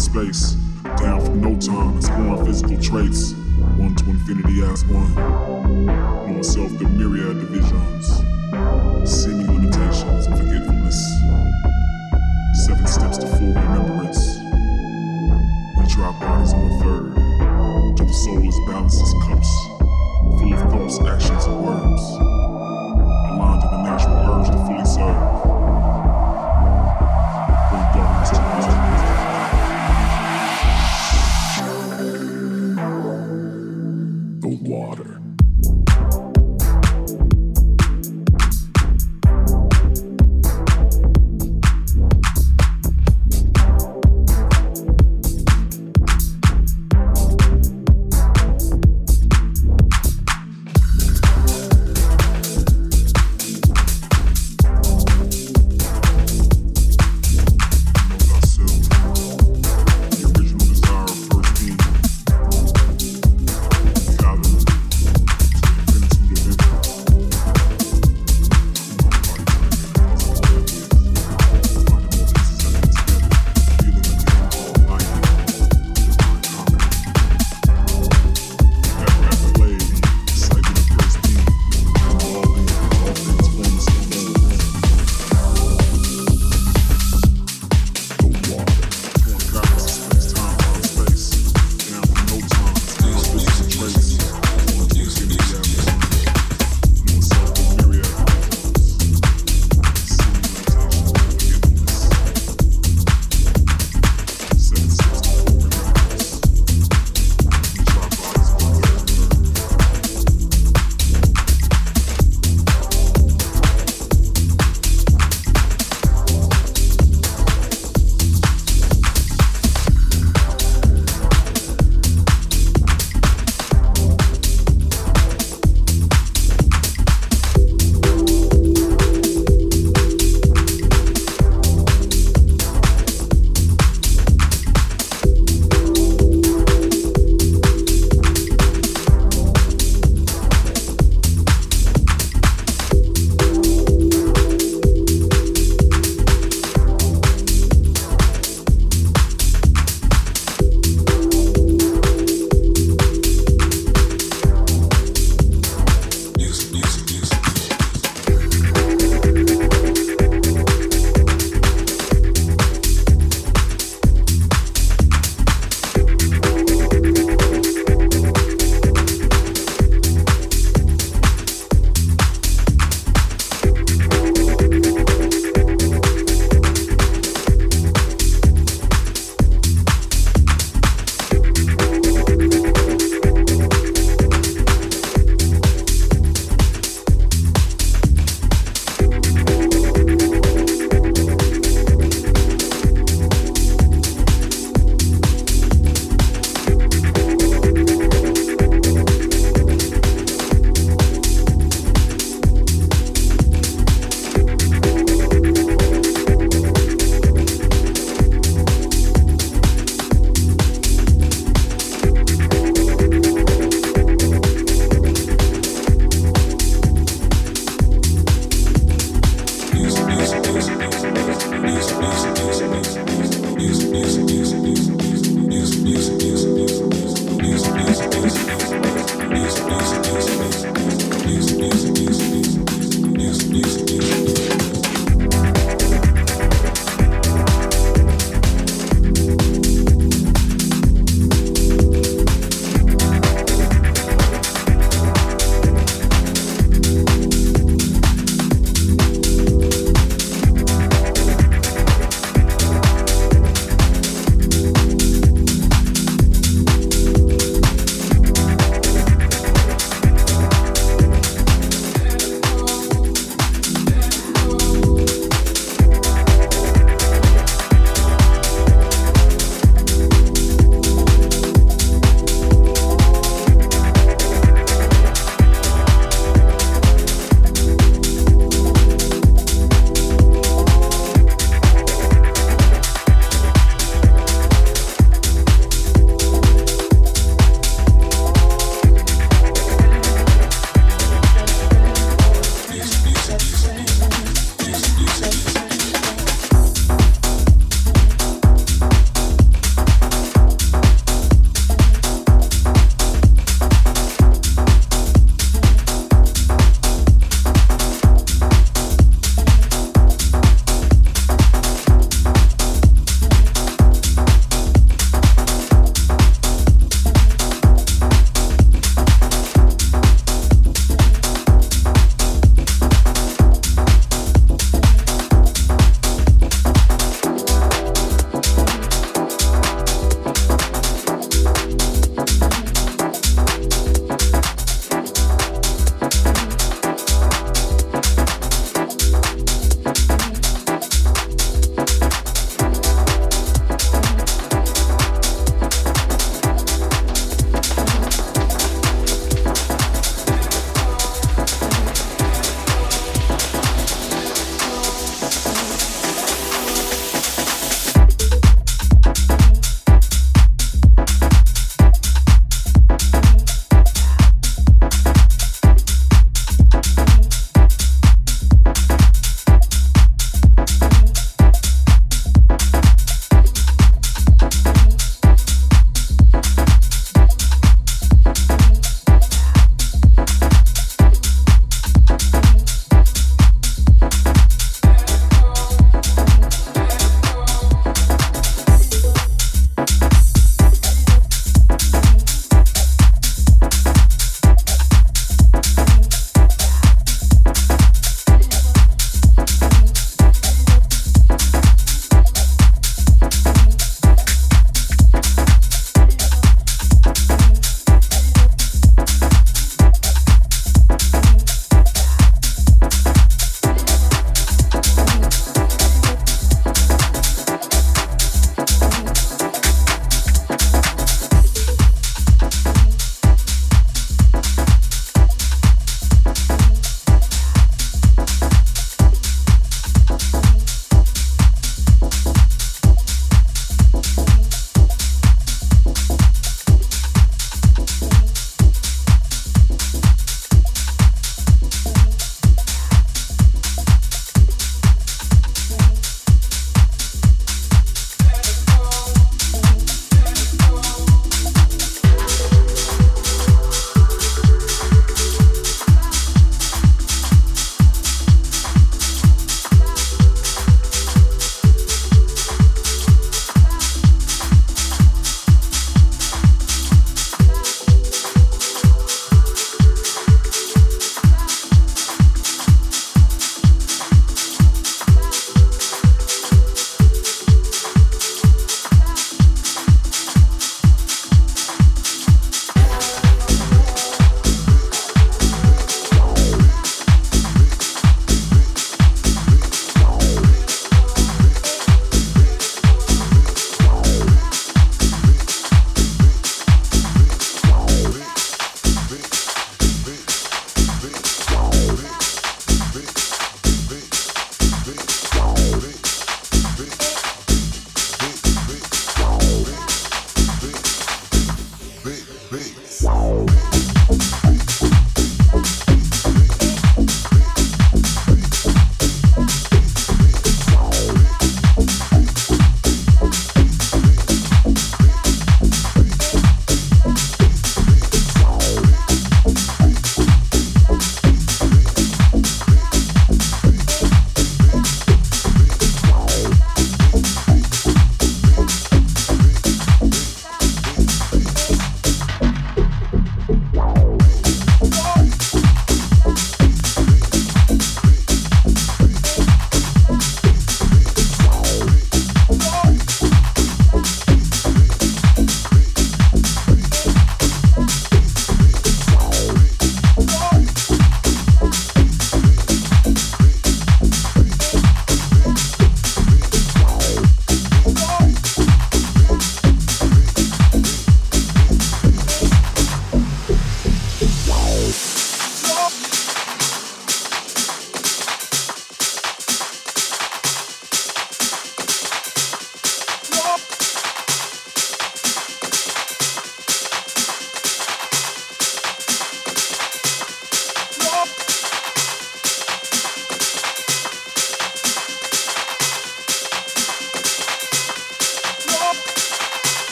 space. Down from no time, exploring physical traits. One to infinity as one.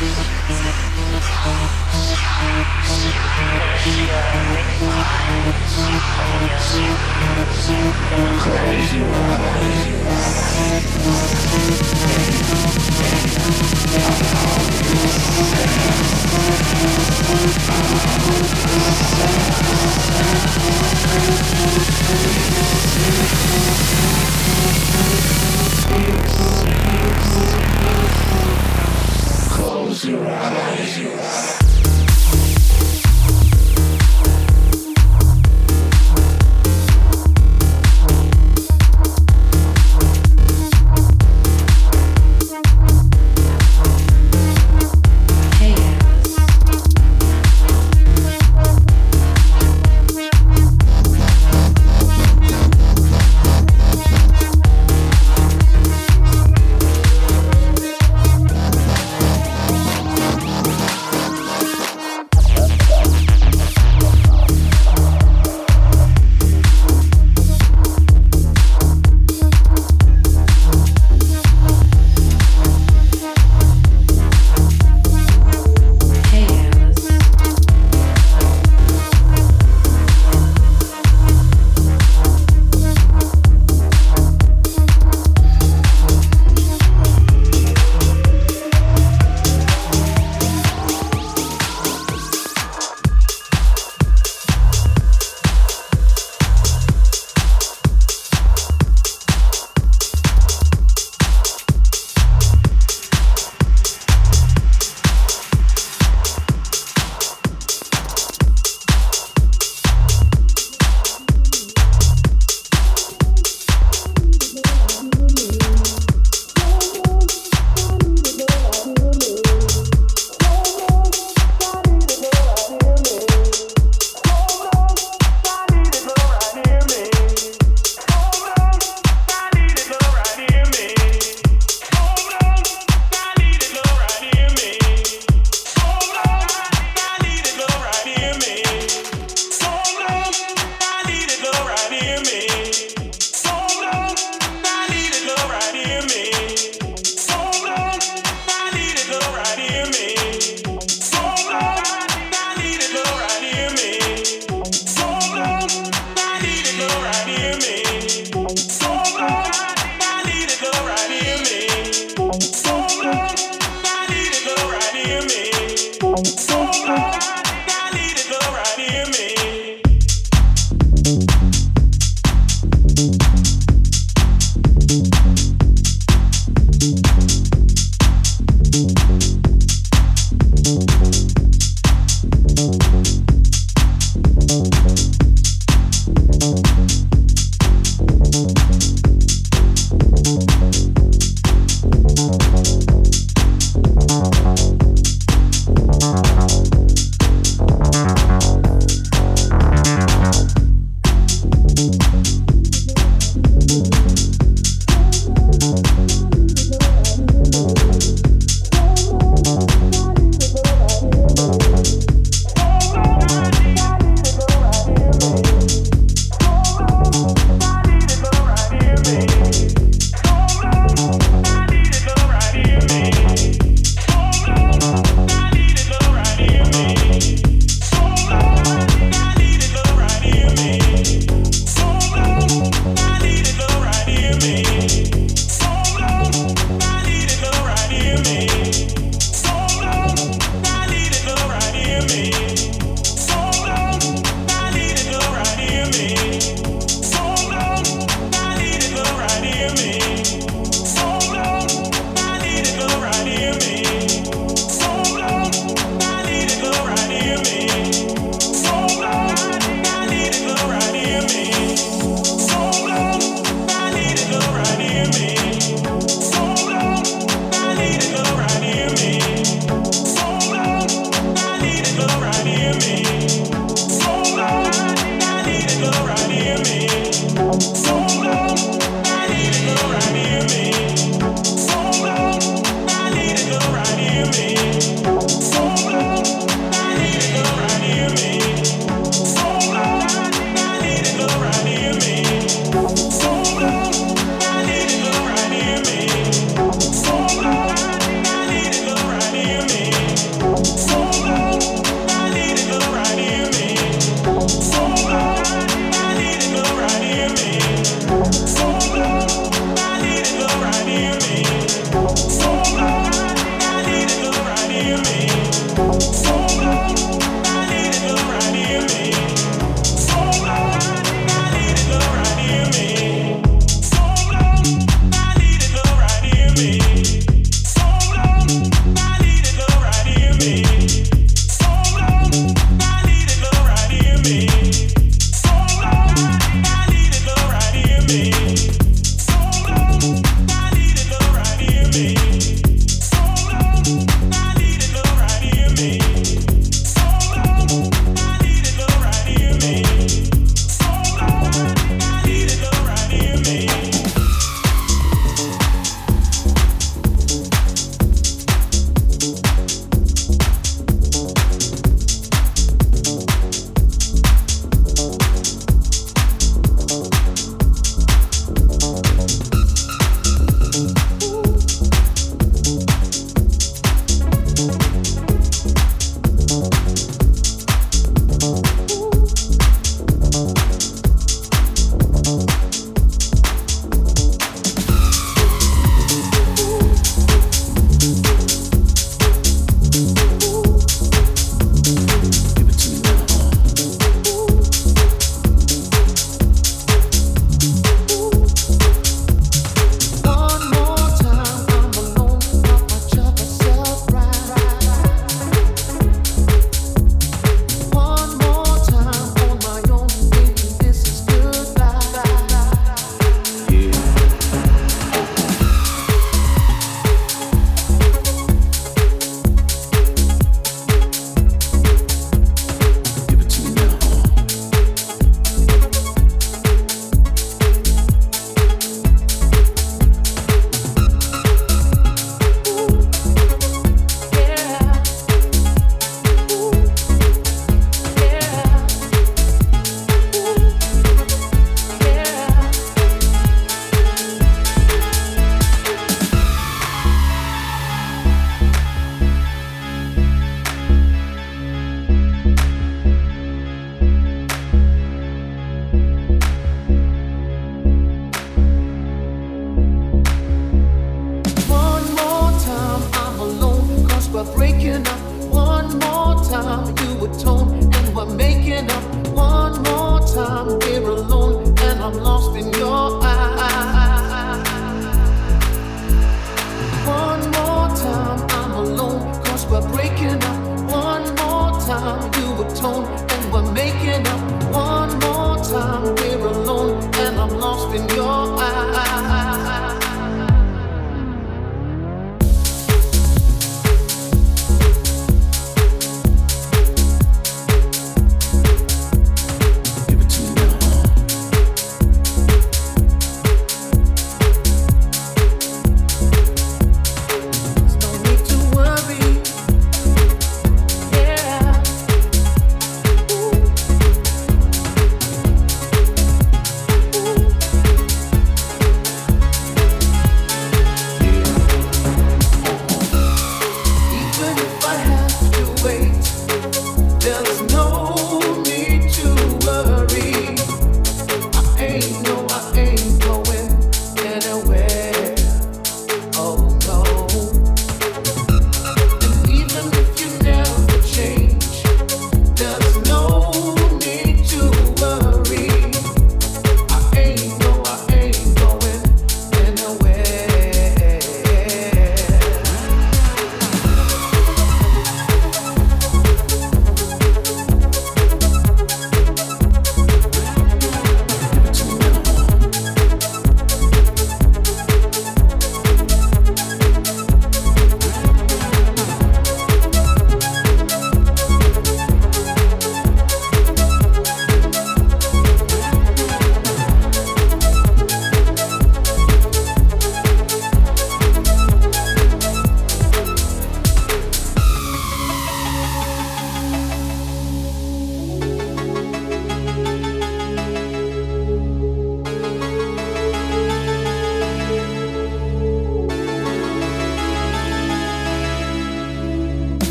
Peace. Close your eyes. Close your eyes.